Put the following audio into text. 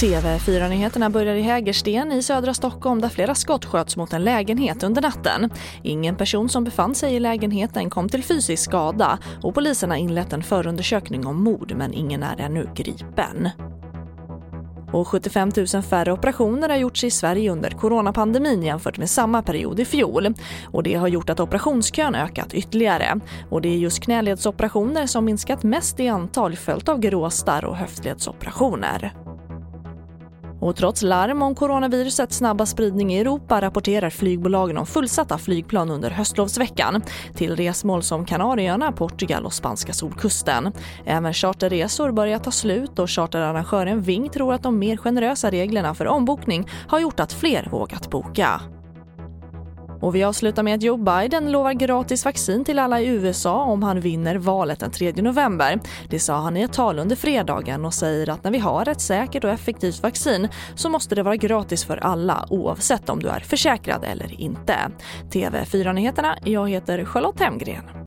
TV4-nyheterna börjar i Hägersten i södra Stockholm där flera skott sköts mot en lägenhet under natten. Ingen person som befann sig i lägenheten kom till fysisk skada och polisen har inlett en förundersökning om mord men ingen är ännu gripen. Och 75 000 färre operationer har gjorts i Sverige under coronapandemin jämfört med samma period i fjol. Och det har gjort att operationskön ökat ytterligare. Och det är just knäledsoperationer som minskat mest i antal följt av gråstarr och höftledsoperationer. Och trots larm om coronavirusets snabba spridning i Europa rapporterar flygbolagen om fullsatta flygplan under höstlovsveckan till resmål som Kanarieöarna, Portugal och spanska solkusten. Även charterresor börjar ta slut och charterarrangören Ving tror att de mer generösa reglerna för ombokning har gjort att fler vågat boka. Och vi avslutar med att Joe Biden lovar gratis vaccin till alla i USA om han vinner valet den 3 november. Det sa han i ett tal under fredagen och säger att när vi har ett säkert och effektivt vaccin så måste det vara gratis för alla oavsett om du är försäkrad eller inte. TV4-nyheterna, jag heter Charlotte Hemgren.